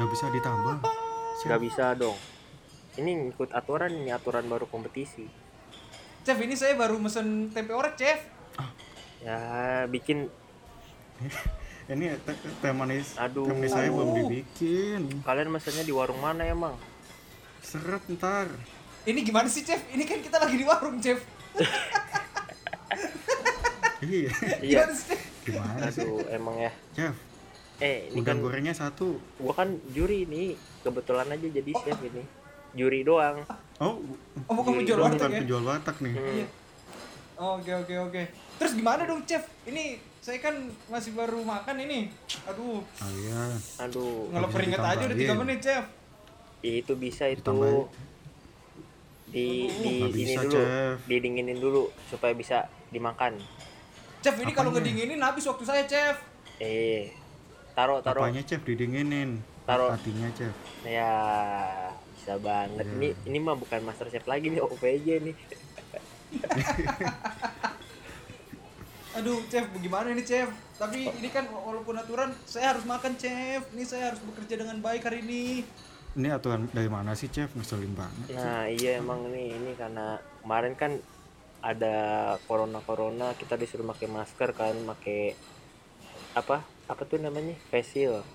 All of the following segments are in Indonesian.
Gak bisa ditambah. Gak bisa dong. Ini ikut aturan ini aturan baru kompetisi. Chef ini saya baru mesen tempe orek chef Ya, bikin Ini teh teh manis. Aduh. Teh manis saya belum dibikin. kalian mesennya di warung mana emang? Seret ntar. Ini gimana sih chef? Ini kan kita lagi di warung chef Iya. Iya. Gimana sih chef? Gimana sih? Aduh, emang ya. Chef, Eh, ini udang kan gorengnya satu. gua kan juri nih. Kebetulan aja jadi chef ini. Juri doang. Oh, Oh kamu Juri jual warteg bukan ya? penjual watak nih. Hmm. Iya. Oke oke oke. Terus gimana dong chef? Ini saya kan masih baru makan ini. Aduh, Oh iya. Aduh, ngelap keringet aja udah 3 ditambahin. menit chef. itu bisa itu Ditambahin. di di Nggak ini bisa, dulu, Chef. didinginin dulu supaya bisa dimakan. Chef ini kalau ngedinginin habis waktu saya chef. Eh, taruh taruh Apanya chef didinginin? Taruh. Hatinya chef. ya bisa banget Iya. ini ini mah bukan master chef lagi nih OPJ nih Aduh chef, bagaimana ini chef? Tapi ini kan walaupun aturan saya harus makan chef. Ini saya harus bekerja dengan baik hari ini. Ini aturan dari mana sih chef? Ngeselin banget. nah iya emang nih ini karena kemarin kan ada corona corona kita disuruh pakai masker kan pakai apa apa tuh namanya? Face shield.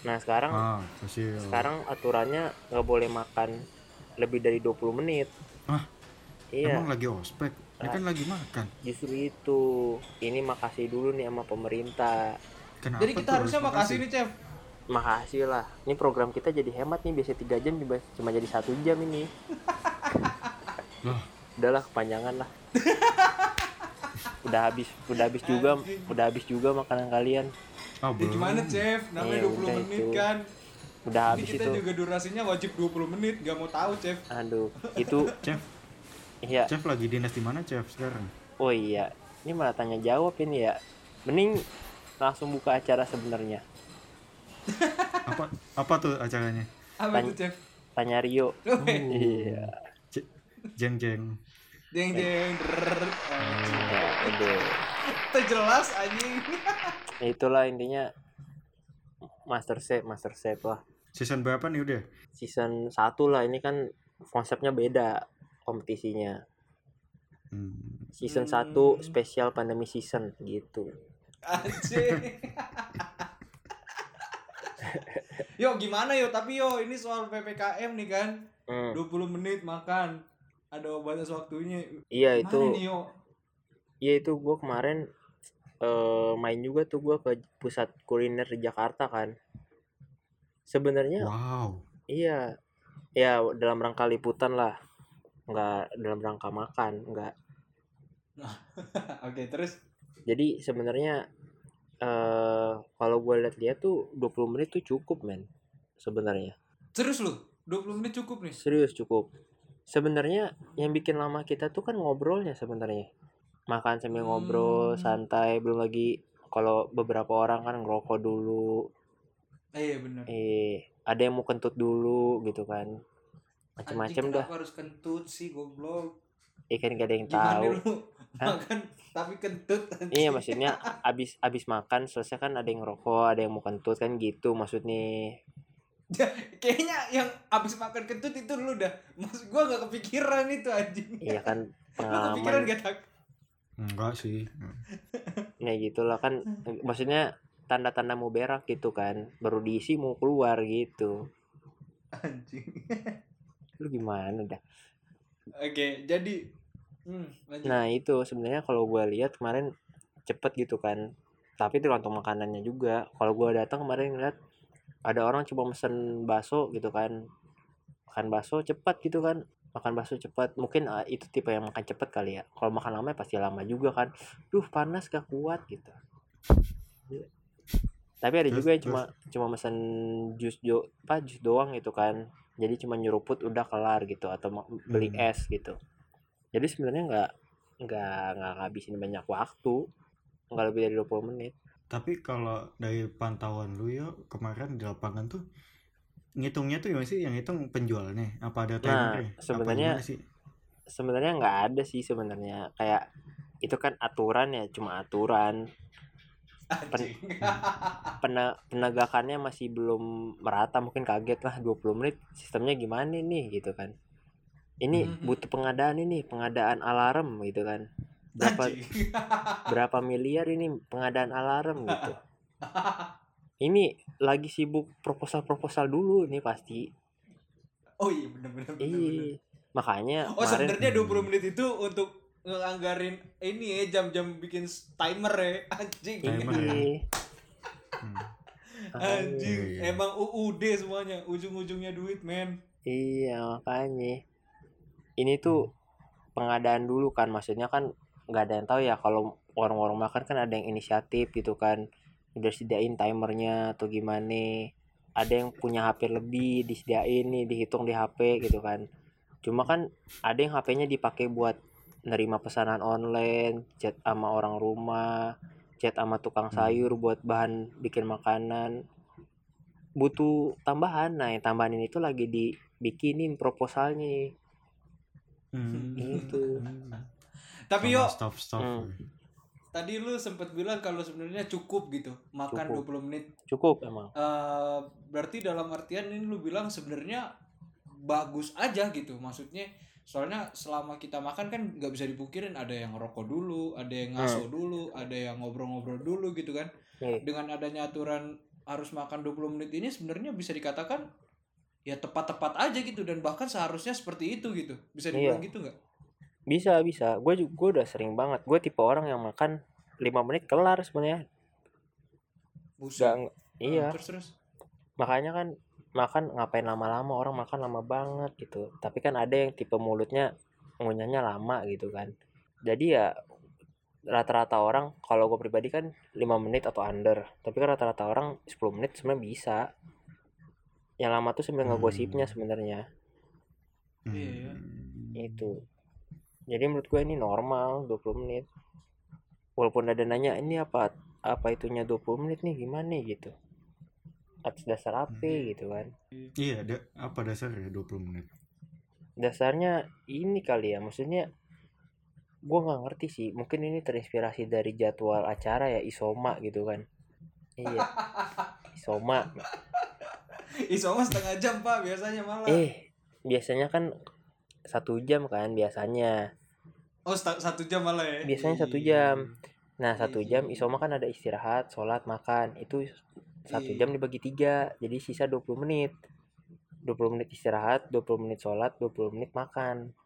Nah sekarang Ah, sekarang aturannya nggak boleh makan lebih dari 20 menit. Ah, iya. Emang lagi ospek? Ini kan lagi makan. justru itu. Ini makasih dulu nih sama pemerintah. Kenapa Jadi kita harusnya harus makasih nih chef. makasih lah. Ini program kita jadi hemat nih biasa tiga jam cuma jadi satu jam ini. Udahlah kepanjangan lah udah habis udah habis juga Anjing. udah habis juga makanan kalian Ya belum. gimana chef? Namanya Iya, 20 udah menit itu. kan. udah Ini habis kita itu juga durasinya wajib 20 menit, gak mau tahu chef. aduh itu Chef, iya chef lagi dinas di mana chef sekarang? oh iya ini malah tanya jawab ini ya mending langsung buka acara sebenarnya Apa apa tuh acaranya? Apa Tanya- itu chef? tanya Rio Oh, iya C- jeng jeng. Jeng jeng. Anjing. Itu jelas anjing. Ya, itulah intinya master chef master chef lah Season berapa nih udah? season 1 lah ini kan konsepnya beda kompetisinya Hmm. season Hmm. 1 spesial pandemi season gitu Anjing. yo gimana yo tapi yo ini soal PPKM nih kan Hmm. 20 menit makan ada batas waktunya iya itu nih yo iya itu gue kemarin eh, main juga tuh gue ke pusat kuliner di Jakarta kan. Sebenarnya Wow. iya ya dalam rangka liputan lah. Nggak dalam rangka makan nggak. Oke terus? Jadi sebenarnya eh kalau gue lihat-lihat tuh 20 menit tuh cukup men sebenarnya. Serius lu? 20 menit cukup nih? Serius cukup. Sebenarnya yang bikin lama kita tuh kan ngobrolnya sebenarnya makan sambil ngobrol Hmm. santai belum lagi kalau beberapa orang kan ngerokok dulu. Eh iya bener. Eh ada yang mau kentut dulu gitu kan. Macem-macem Anjing, dah. harus kentut sih goblok? Eh kan gak ada yang gimana tahu. lu? Makan tapi kentut anjing. iya maksudnya abis abis makan selesai kan ada yang ngerokok ada yang mau kentut kan gitu maksudnya. Kayaknya yang abis makan kentut itu lu udah maksud gua gak kepikiran itu anjing. Iya kan lu kepikiran pengalaman. gak tak Enggak sih. ya gitulah kan maksudnya tanda-tanda mau berak gitu kan baru diisi mau keluar gitu. Anjing. Lu gimana dah? Oke jadi hmm, lanjut. Nah itu sebenarnya kalau gue lihat kemarin cepet gitu kan tapi tergantung makanannya juga. Kalau gue datang kemarin ngeliat ada orang cuma mesen bakso gitu kan makan bakso cepat gitu kan makan bakso cepat mungkin ah, itu tipe yang makan cepat kali ya. Kalau makan lama ya pasti lama juga kan. Duh panas gak kuat gitu. Tapi ada Terus- juga yang cuma cuma mesen jus jo apa jus doang gitu kan. Jadi cuma nyeruput udah kelar gitu. Atau beli Hmm. es gitu. Jadi sebenarnya nggak nggak nggak ngabisin banyak waktu. Nggak lebih dari 20 menit. Tapi kalau dari pantauan lu ya kemarin di lapangan tuh ngitungnya tuh gimana sih? Yang hitung penjualnya apa ada Apa sebenarnya- sebenarnya nggak ada sih sebenarnya. Kayak itu kan aturan ya cuma aturan. Pena- penegakannya masih belum merata mungkin kaget lah 20 menit sistemnya gimana nih gitu kan. Ini Mhm. butuh pengadaan ini pengadaan alarm gitu kan. Berapa berapa miliar ini pengadaan alarm gitu ini lagi sibuk proposal-proposal dulu ini pasti Oh iya bener bener bener. bener. iya makanya Oh kemarin sebenarnya 20 menit itu untuk nganggarin ini ya jam-jam bikin timer ya anjing. Timer ya? iya Hmm. Anjing, Iya. emang UUD semuanya, ujung-ujungnya duit, men. Iya makanya ini tuh pengadaan dulu kan maksudnya kan nggak ada yang tahu ya kalau warung-warung makan kan ada yang inisiatif gitu kan udah sediain timernya atau gimana ada yang punya HP lebih disediain nih dihitung di HP gitu kan cuma kan ada yang HP-nya dipakai buat nerima pesanan online chat sama orang rumah chat sama tukang Hmm. sayur buat bahan bikin makanan butuh tambahan nah yang tambahan ini tuh lagi dibikinin proposalnya Hmm. gitu Tapi Sama yo, staff-staff. Hmm. Tadi lu sempat bilang kalau sebenarnya cukup gitu, makan Cukup. 20 menit. cukup emang Eh berarti dalam artian ini lu bilang sebenarnya bagus aja gitu. Maksudnya soalnya selama kita makan kan nggak bisa dipungkirin ada yang rokok dulu, ada yang ngaso dulu, ada yang ngobrol-ngobrol dulu gitu kan. Iya. Dengan adanya aturan harus makan 20 menit ini sebenarnya bisa dikatakan ya tepat-tepat aja gitu dan bahkan seharusnya seperti itu gitu. Bisa dibilang gitu nggak? Bisa bisa. Gue juga gue udah sering banget. Gue tipe orang yang makan 5 menit kelar sebenarnya. Buset. Gak, iya. Terus terus. makanya kan makan ngapain lama-lama? Orang makan lama banget gitu. Tapi kan ada yang tipe mulutnya ngunyahnya lama gitu kan. Jadi ya rata-rata orang kalau gue pribadi kan 5 menit atau under. Tapi kan rata-rata orang 10 menit sebenarnya bisa. Yang lama tuh sebenarnya Hmm. ngegosipnya sebenarnya Hmm. Itu jadi menurut gue ini normal 20 menit. Walaupun ada nanya ini apa? Apa itunya 20 menit nih? Gimana nih? Gitu. Atas dasar apa gitu kan. Iya, ada apa dasarnya 20 menit? dasarnya ini kali ya maksudnya gue nggak ngerti sih. Mungkin ini terinspirasi dari jadwal acara ya isoma gitu kan. Iya. Isoma. Isoma setengah jam pak biasanya malah. eh biasanya kan satu jam kan biasanya Oh satu jam malah ya? Biasanya satu Iya. jam. Nah satu Iya, jam iya. isoma kan ada istirahat, sholat, makan. Itu satu jam dibagi tiga, jadi sisa 20 menit. 20 menit istirahat, 20 menit sholat, 20 menit makan.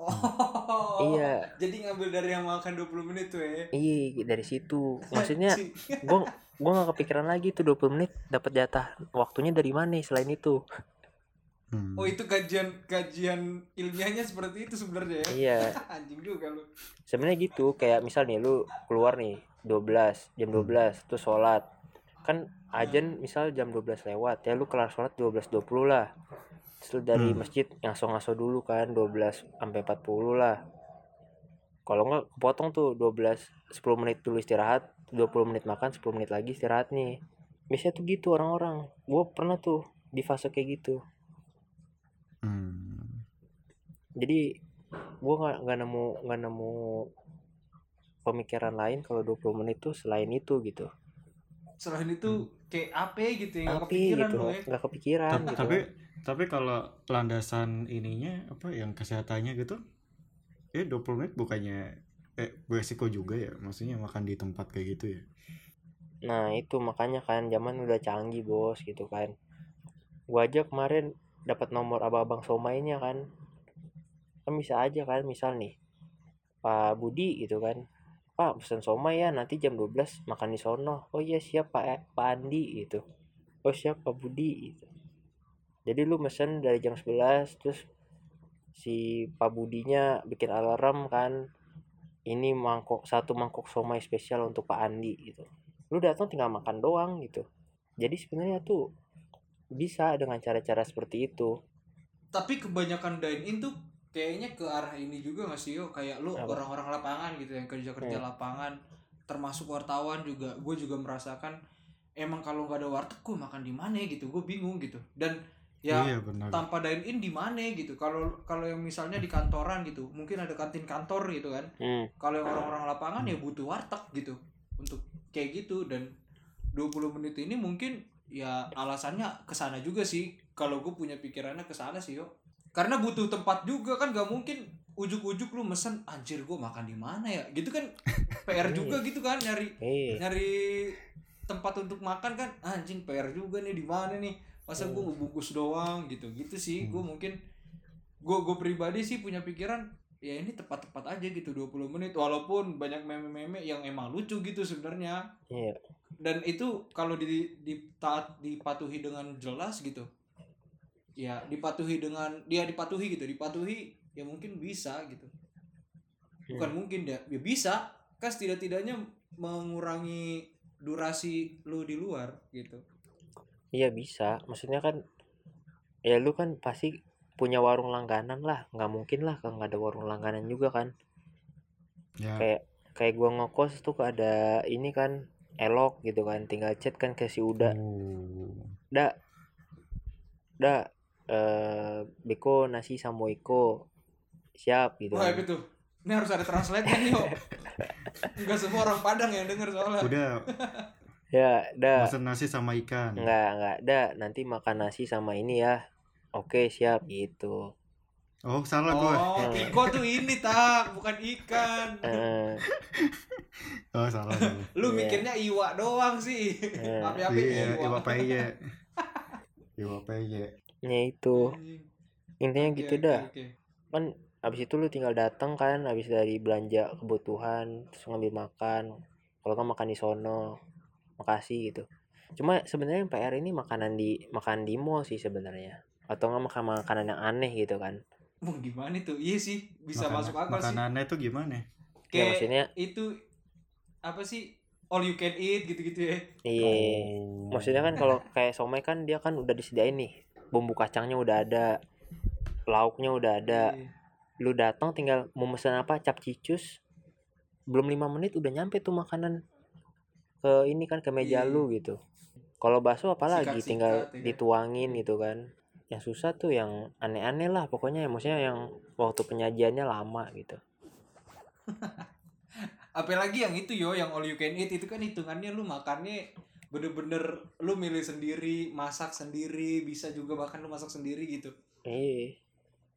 Oh. Iya. Jadi ngambil dari yang makan 20 menit tuh ya. Iya dari situ. Maksudnya gua gua nggak kepikiran lagi tuh 20 menit dapat jatah waktunya dari mana selain itu. Hmm. Oh itu kajian kajian ilmiahnya seperti itu sebenarnya ya. Iya. Anjing juga lu. Sebenarnya gitu kayak misal nih lu keluar nih 12 jam 12 terus sholat kan ajan misal jam 12 lewat ya lu kelar sholat 12.20 lah terus dari Hmm. masjid ngaso-ngaso dulu kan 12 sampai 40 lah kalau nggak kepotong tuh 12 10 menit dulu istirahat 20 menit makan 10 menit lagi istirahat nih biasanya tuh gitu orang-orang gue pernah tuh di fase kayak gitu Hmm. jadi gue nggak nggak nemu nggak nemu pemikiran lain kalau 20 menit tuh selain itu gitu Selain itu kayak apa gitu ya? Nggak tapi kepikiran gitu ya. nggak kepikiran Ta- gitu tapi tapi kalau landasan ininya apa yang kesehatannya gitu eh 20 menit bukannya eh beresiko juga ya maksudnya makan di tempat kayak gitu ya nah itu makanya kan zaman udah canggih bos gitu kan gua aja kemarin dapat nomor abang-abang somainya kan. Kan bisa aja kan misal nih Pak Budi gitu kan. Pak pesen somai ya nanti jam 12 makan di sono. Oh iya siap Pak eh, Pak Andi gitu. Oh siap Pak Budi gitu. Jadi lu mesen dari jam 11 terus si Pak Budinya bikin alarm kan. Ini mangkok satu mangkok somai spesial untuk Pak Andi gitu. Lu datang tinggal makan doang gitu. Jadi sebenarnya tuh bisa dengan cara-cara seperti itu. Tapi kebanyakan dine in tuh kayaknya ke arah ini juga gak sih yo? Kayak lu orang-orang lapangan gitu yang kerja-kerja Hmm. lapangan termasuk wartawan juga. Gue juga merasakan emang kalau nggak ada warteg gue makan di mana gitu gue bingung gitu. Dan ya iya benar. tanpa dine in di mana gitu. Kalau kalau yang misalnya di kantoran gitu mungkin ada kantin kantor gitu kan. Hmm. kalau yang orang-orang lapangan ya butuh warteg gitu untuk kayak gitu. Dan 20 menit ini mungkin ya alasannya ke sana juga sih. Kalau gue punya pikirannya ke sana sih yo. Karena butuh tempat juga kan gak mungkin ujuk-ujuk lu mesen anjir gue makan di mana ya? Gitu kan PR juga gitu kan nyari eh nyari tempat untuk makan kan anjing PR juga nih di mana nih? Masa gue ngebungkus doang? Gitu gitu sih gue mungkin gue gue pribadi sih punya pikiran ya ini tepat-tepat aja gitu 20 menit. Walaupun banyak meme-meme yang emang lucu gitu sebenarnya. Iya. Dan itu kalau di, di taat dipatuhi dengan jelas gitu ya dipatuhi dengan dia dipatuhi gitu dipatuhi ya mungkin bisa gitu. Bukan mungkin ya ya bisa. Kan setidak-tidaknya mengurangi durasi lu di luar gitu. Iya bisa. Maksudnya kan ya lu kan pasti punya warung langganan lah. Nggak mungkin lah kalau nggak ada warung langganan juga kan. Ya. Kayak kayak gua ngekos tuh ada ini kan elok gitu kan. Tinggal chat kan ke si Uda. Oh. da. Da eh beko nasi sama iko siap gitu wah kan. itu ini harus ada translate kan yo nggak semua orang Padang yang denger soalnya. Udah ya da. Pesan nasi sama ikan. Nggak nggak. Da nanti makan nasi sama ini ya oke siap. Gitu. Oh salah gue oh Iko tuh ini tak bukan ikan. Eh. Oh salah salah. lu Iya. mikirnya iwa doang sih. Eh, apa-apa iya iwa? iwa peye. Iwa peye. Ya itu. Intinya Oke, gitu oke, dah. oke. kan abis itu lu tinggal datang kan abis dari belanja kebutuhan terus ngambil makan. Kalau kan makan di sono makasih gitu. Cuma sebenarnya PR ini makanan di makan di mall sih sebenarnya atau nggak makan makanan yang aneh gitu kan? Wah, gimana tuh? Iya sih bisa Makanan- masuk akal sih. makanannya tuh gimana? Ya kayak maksudnya itu apa sih? All you can eat gitu-gitu ya. Iya. Oh. maksudnya kan kalau kayak somai kan dia kan udah disediain nih. Bumbu kacangnya udah ada lauknya udah ada. Iya. lu datang tinggal mau pesan apa capcicus belum lima menit udah nyampe tuh makanan ke ini kan ke meja Iya. lu gitu. Kalau bakso apalagi Sikat-sikat, tinggal ya dituangin gitu kan yang susah tuh yang aneh-aneh lah pokoknya maksudnya yang waktu penyajiannya lama gitu. Apalagi yang itu yo yang all you can eat itu kan hitungannya lu makannya bener-bener lu milih sendiri masak sendiri bisa juga bahkan lu masak sendiri gitu. Eh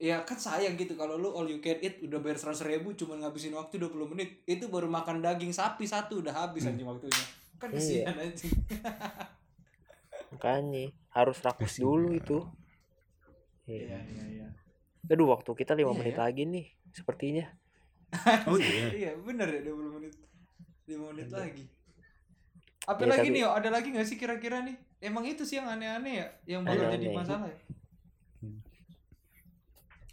ya kan sayang gitu kalau lu all you can eat udah bayar seratus ribu cuma ngabisin waktu 20 menit itu baru makan daging sapi satu udah habis anjing waktunya kan Iya. kesian anjing. Makanya harus rakus dulu itu iya Iya. iya iya. aduh waktu kita lima Iya menit ya. lagi nih sepertinya. Oh iya. iya bener ya 20 menit. 5 menit Bener. lagi. Apa Ya, lagi tapi- nih yo ada lagi nggak sih kira-kira nih? Emang itu sih yang aneh-aneh ya yang bakal jadi masalah ya?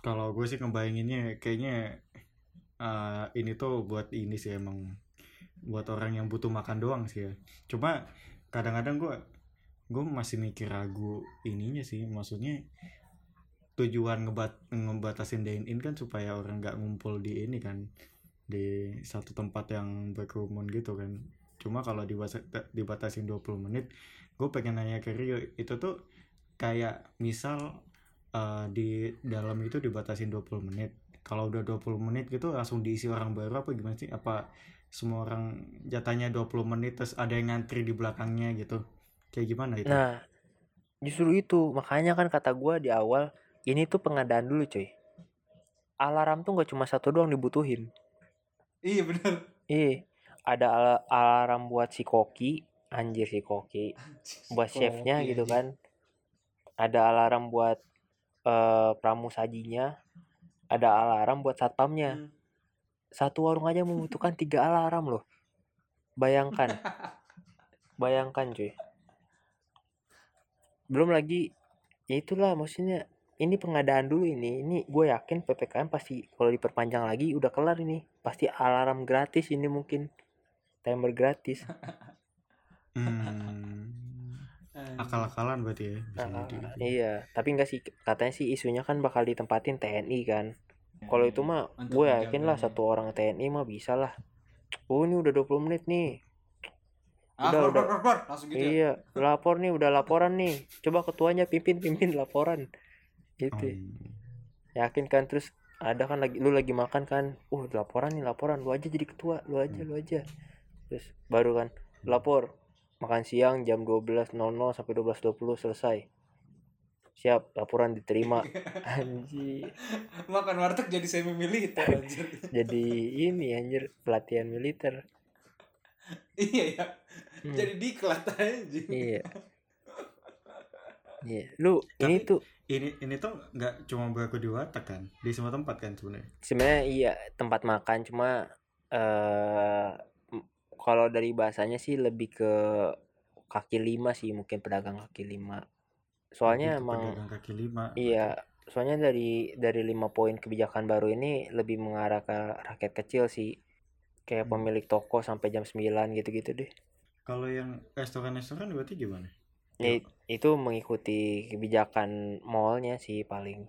Kalau gue sih ngebayanginnya kayaknya eh, ini tuh buat ini sih emang buat orang yang butuh makan doang sih ya. Cuma kadang-kadang gue gue masih mikir ragu ininya sih maksudnya tujuan ngebat ngebatasin dine in kan supaya orang nggak ngumpul di ini kan di satu tempat yang berkerumun gitu kan. Cuma kalau dibatasin 20 menit gue pengen nanya ke Rio itu tuh kayak misal eh, di dalam itu dibatasin 20 menit. Kalau udah 20 menit gitu langsung diisi orang baru apa gimana sih? Apa semua orang jatahnya 20 menit terus ada yang ngantri di belakangnya gitu? Kayak gimana itu? Nah, justru itu. Makanya kan kata gua di awal ini tuh pengadaan dulu coy. Alarm tuh nggak cuma satu doang dibutuhin. iya bener Iya, ada ala- alarm buat si koki, anjir si koki, buat chefnya gitu kan. Ada alarm buat eh, pramusajinya, ada alarm buat satpamnya. Hmm. Satu warung aja membutuhkan tiga alarm loh. Bayangkan, bayangkan cuy. Belum lagi, ya itulah maksudnya ini pengadaan dulu ini. Ini gue yakin ppkm pasti kalau diperpanjang lagi udah kelar ini. Pasti alarm gratis ini mungkin timer gratis. Hmm. Akal-akalan berarti ya bisa Ah, jadi. iya tapi enggak sih katanya sih isunya kan bakal ditempatin TNI kan kalau itu mah gue yakin lah satu orang TNI mah bisa lah oh ini udah 20 menit nih Ah, udah, keluar, udah. keluar, keluar. langsung gitu ya. iya lapor nih udah laporan nih coba ketuanya pimpin pimpin laporan gitu. Hmm. yakin kan? Terus ada kan lagi lu lagi makan kan? Uh laporan nih laporan. Lu aja jadi ketua lu aja lu aja. Terus baru kan lapor. Makan siang jam 12.00 sampai 12.20 selesai. Siap laporan diterima. Anjir. Makan warteg jadi semi militer anjir. jadi ini anjir pelatihan militer. Iya ya. Hmm, Jadi diklat anjing. iya. Iya. Lu ini Tapi- tuh Ini ini tuh nggak cuma berlaku di warteg kan, di semua tempat kan sebenarnya. sebenarnya iya tempat makan cuma eh m- kalau dari bahasanya sih lebih ke kaki lima sih mungkin pedagang kaki lima soalnya ke emang pedagang kaki lima. iya soalnya dari dari lima poin kebijakan baru ini lebih mengarah ke rakyat kecil sih kayak Hmm. pemilik toko sampai jam 9 gitu-gitu deh Kalau yang restoran-restoran berarti gimana? Ya, itu mengikuti kebijakan mallnya sih paling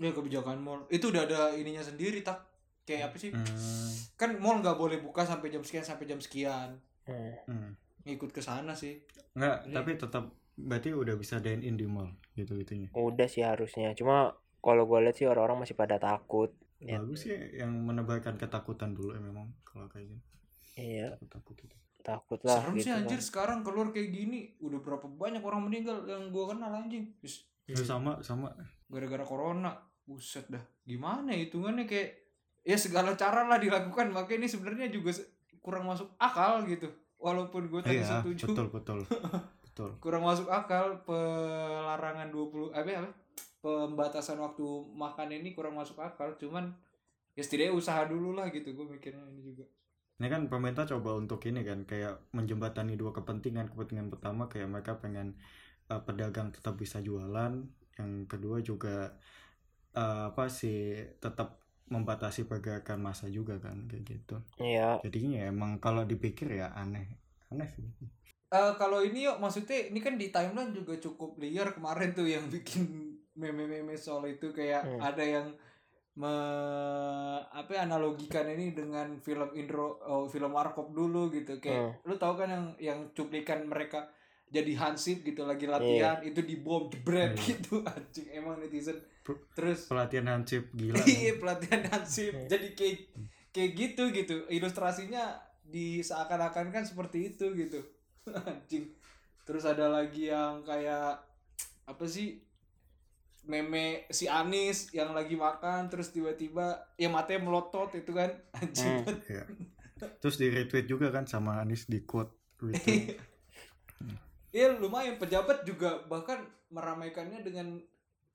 Ya kebijakan mall. Itu udah ada ininya sendiri tak. Kayak apa sih? Hmm, Kan mall nggak boleh buka sampai jam sekian sampai jam sekian. Hmm. hmm. Ngikut ke sana sih. Nggak, Ini- tapi tetap berarti udah bisa dine in di mall gitu gitunya. udah sih harusnya cuma kalau gue lihat sih orang-orang masih pada takut Ya. Bagus sih yang menebarkan ketakutan dulu ya memang kalau kayak gitu. iya Takut itu. Takut lah Serem gitu sih kan. anjir sekarang keluar kayak gini. Udah berapa banyak orang meninggal yang gua kenal anjing. Is, Ya, sama sama gara-gara corona. Buset dah. Gimana ya hitungannya kayak ya segala cara lah dilakukan. Makanya ini sebenarnya juga kurang masuk akal gitu. Walaupun gue tadi Iya, setuju betul betul. betul. kurang masuk akal pelarangan 20 apa apa pembatasan waktu makan ini kurang masuk akal cuman ya setidaknya usaha dulu lah gitu gue mikirnya ini juga Ini kan pemerintah coba untuk ini kan kayak menjembatani dua kepentingan. Kepentingan pertama kayak mereka pengen uh, pedagang tetap bisa jualan, yang kedua juga uh, apa sih tetap membatasi pergerakan massa juga kan kayak gitu. iya Jadinya ya emang kalau dipikir ya aneh. Aneh sih. Eh, kalau ini yuk maksudnya ini kan di timeline juga cukup liar kemarin tuh yang bikin meme-meme soal itu kayak Hmm. ada yang me apa ya, analogikan ini dengan film intro oh, film warkop dulu gitu. Kayak lu tahu kan yang yang cuplikan mereka jadi hansip gitu lagi latihan itu dibom jebret Iya. gitu anjing emang netizen. Terus Pelatihan hansip gila. iya pelatihan hansip. Hmm. jadi kayak kayak gitu gitu. Ilustrasinya di seakan-akan kan seperti itu gitu. Anjing. Terus ada lagi yang kayak apa sih meme si Anis yang lagi makan terus tiba-tiba ya matanya melotot itu kan. Anjing. Hmm. Iya. Terus di retweet juga kan sama Anis di quote retweet. Iya lumayan. Pejabat juga bahkan meramaikannya dengan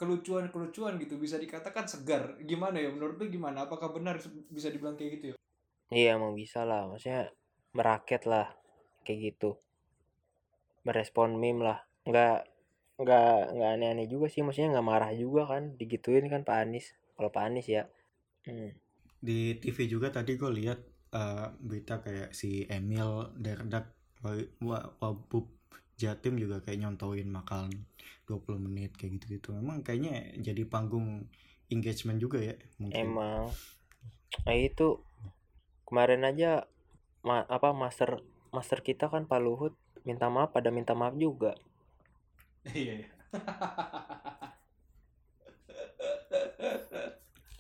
kelucuan-kelucuan gitu. Bisa dikatakan segar. Gimana ya? Menurut lu gimana? Apakah benar bisa dibilang kayak gitu ya? Iya emang bisa lah. Maksudnya meraket lah kayak gitu. Merespon meme lah. Nggak nggak nggak aneh-aneh juga sih maksudnya nggak marah juga kan digituin kan Pak Anies kalau Pak Anies ya. Hmm. di TV juga tadi gue lihat eh, berita kayak si Emil Derdak Wa- Wa- Wabub Jatim juga kayak nyontoin makan 20 menit kayak gitu-gitu. Memang kayaknya jadi panggung engagement juga ya mungkin. Emang. Nah itu kemarin aja ma- apa master master kita kan Pak Luhut minta maaf pada minta maaf juga iya iya.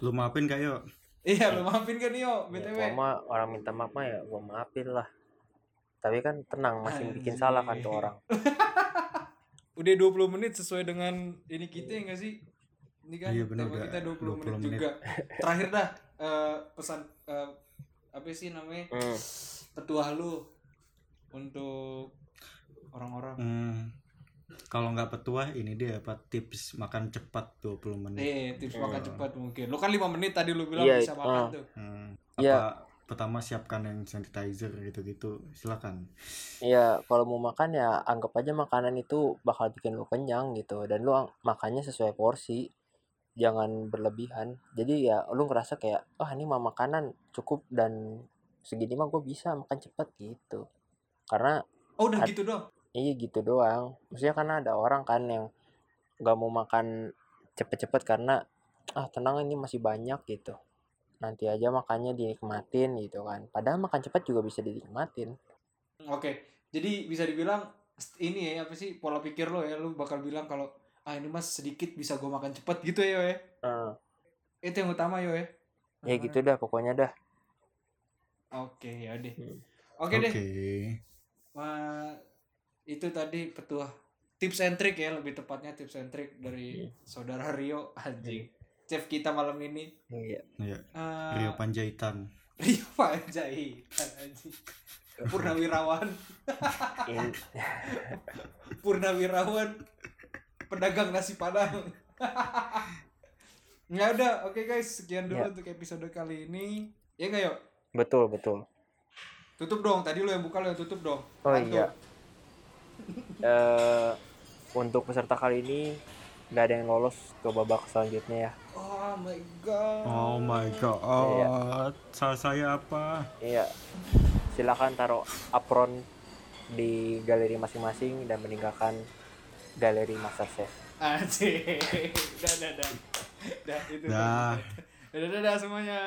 lu maafin gak yuk iya lu maafin kan yo? Ya, btw mah orang minta maaf mah ya gua maafin lah. Tapi kan tenang masih bikin salah kan tuh orang. Udah 20 menit sesuai dengan ini kita ya nggak sih? Ini kan Iya, bener, tema kita 20, 20 menit, menit. juga. terakhir dah eh, pesan eh, apa sih namanya? Hmm. petua lu untuk orang-orang. Hmm, kalau nggak petua ini dia apa tips makan cepat 20 menit eh tips makan Hmm. cepat mungkin lu kan lima menit tadi lu bilang Iya, bisa makan ah. tuh Hmm, Iya. apa pertama siapkan yang sanitizer gitu-gitu silakan Ya kalau mau makan ya anggap aja makanan itu bakal bikin lu kenyang gitu dan lu makannya sesuai porsi jangan berlebihan jadi ya lu ngerasa kayak wah ini mah makanan cukup dan segini mah gue bisa makan cepet gitu karena Oh udah gitu dong. Iya gitu doang maksudnya karena ada orang kan yang nggak mau makan cepet-cepet karena ah tenang ini masih banyak gitu nanti aja makannya dinikmatin gitu kan padahal makan cepet juga bisa dinikmatin Oke, jadi bisa dibilang ini ya apa sih pola pikir lo ya, lu bakal bilang kalau ah ini mas sedikit bisa gue makan cepat gitu ya yo ya. Eh, Itu yang utama yo ya. ya gitu dah pokoknya dah Oke ya deh. Hmm. Oke Oke. deh. Wah, itu tadi petua tips and trick ya lebih tepatnya tips and trick dari Hmm. saudara Rio anjing. Chef kita malam ini iya Iya, eh, Rio Panjaitan. Rio Panjaitan anjing. Purnawirawan, In- Purnawirawan pedagang nasi padang. ya udah, oke guys, sekian dulu Ya. untuk episode kali ini. Ya enggak yuk? betul betul Tutup dong, tadi lo yang buka lo yang tutup dong. oh iya eh untuk peserta kali ini nggak ada yang lolos ke babak selanjutnya ya Oh my god. Oh my god. Salah saya apa? iya silakan taruh apron di galeri masing-masing dan meninggalkan galeri Masterchef Anjing. Dah, dah, dah. Dah, itu. Dah. Dah, dah, dah, semuanya.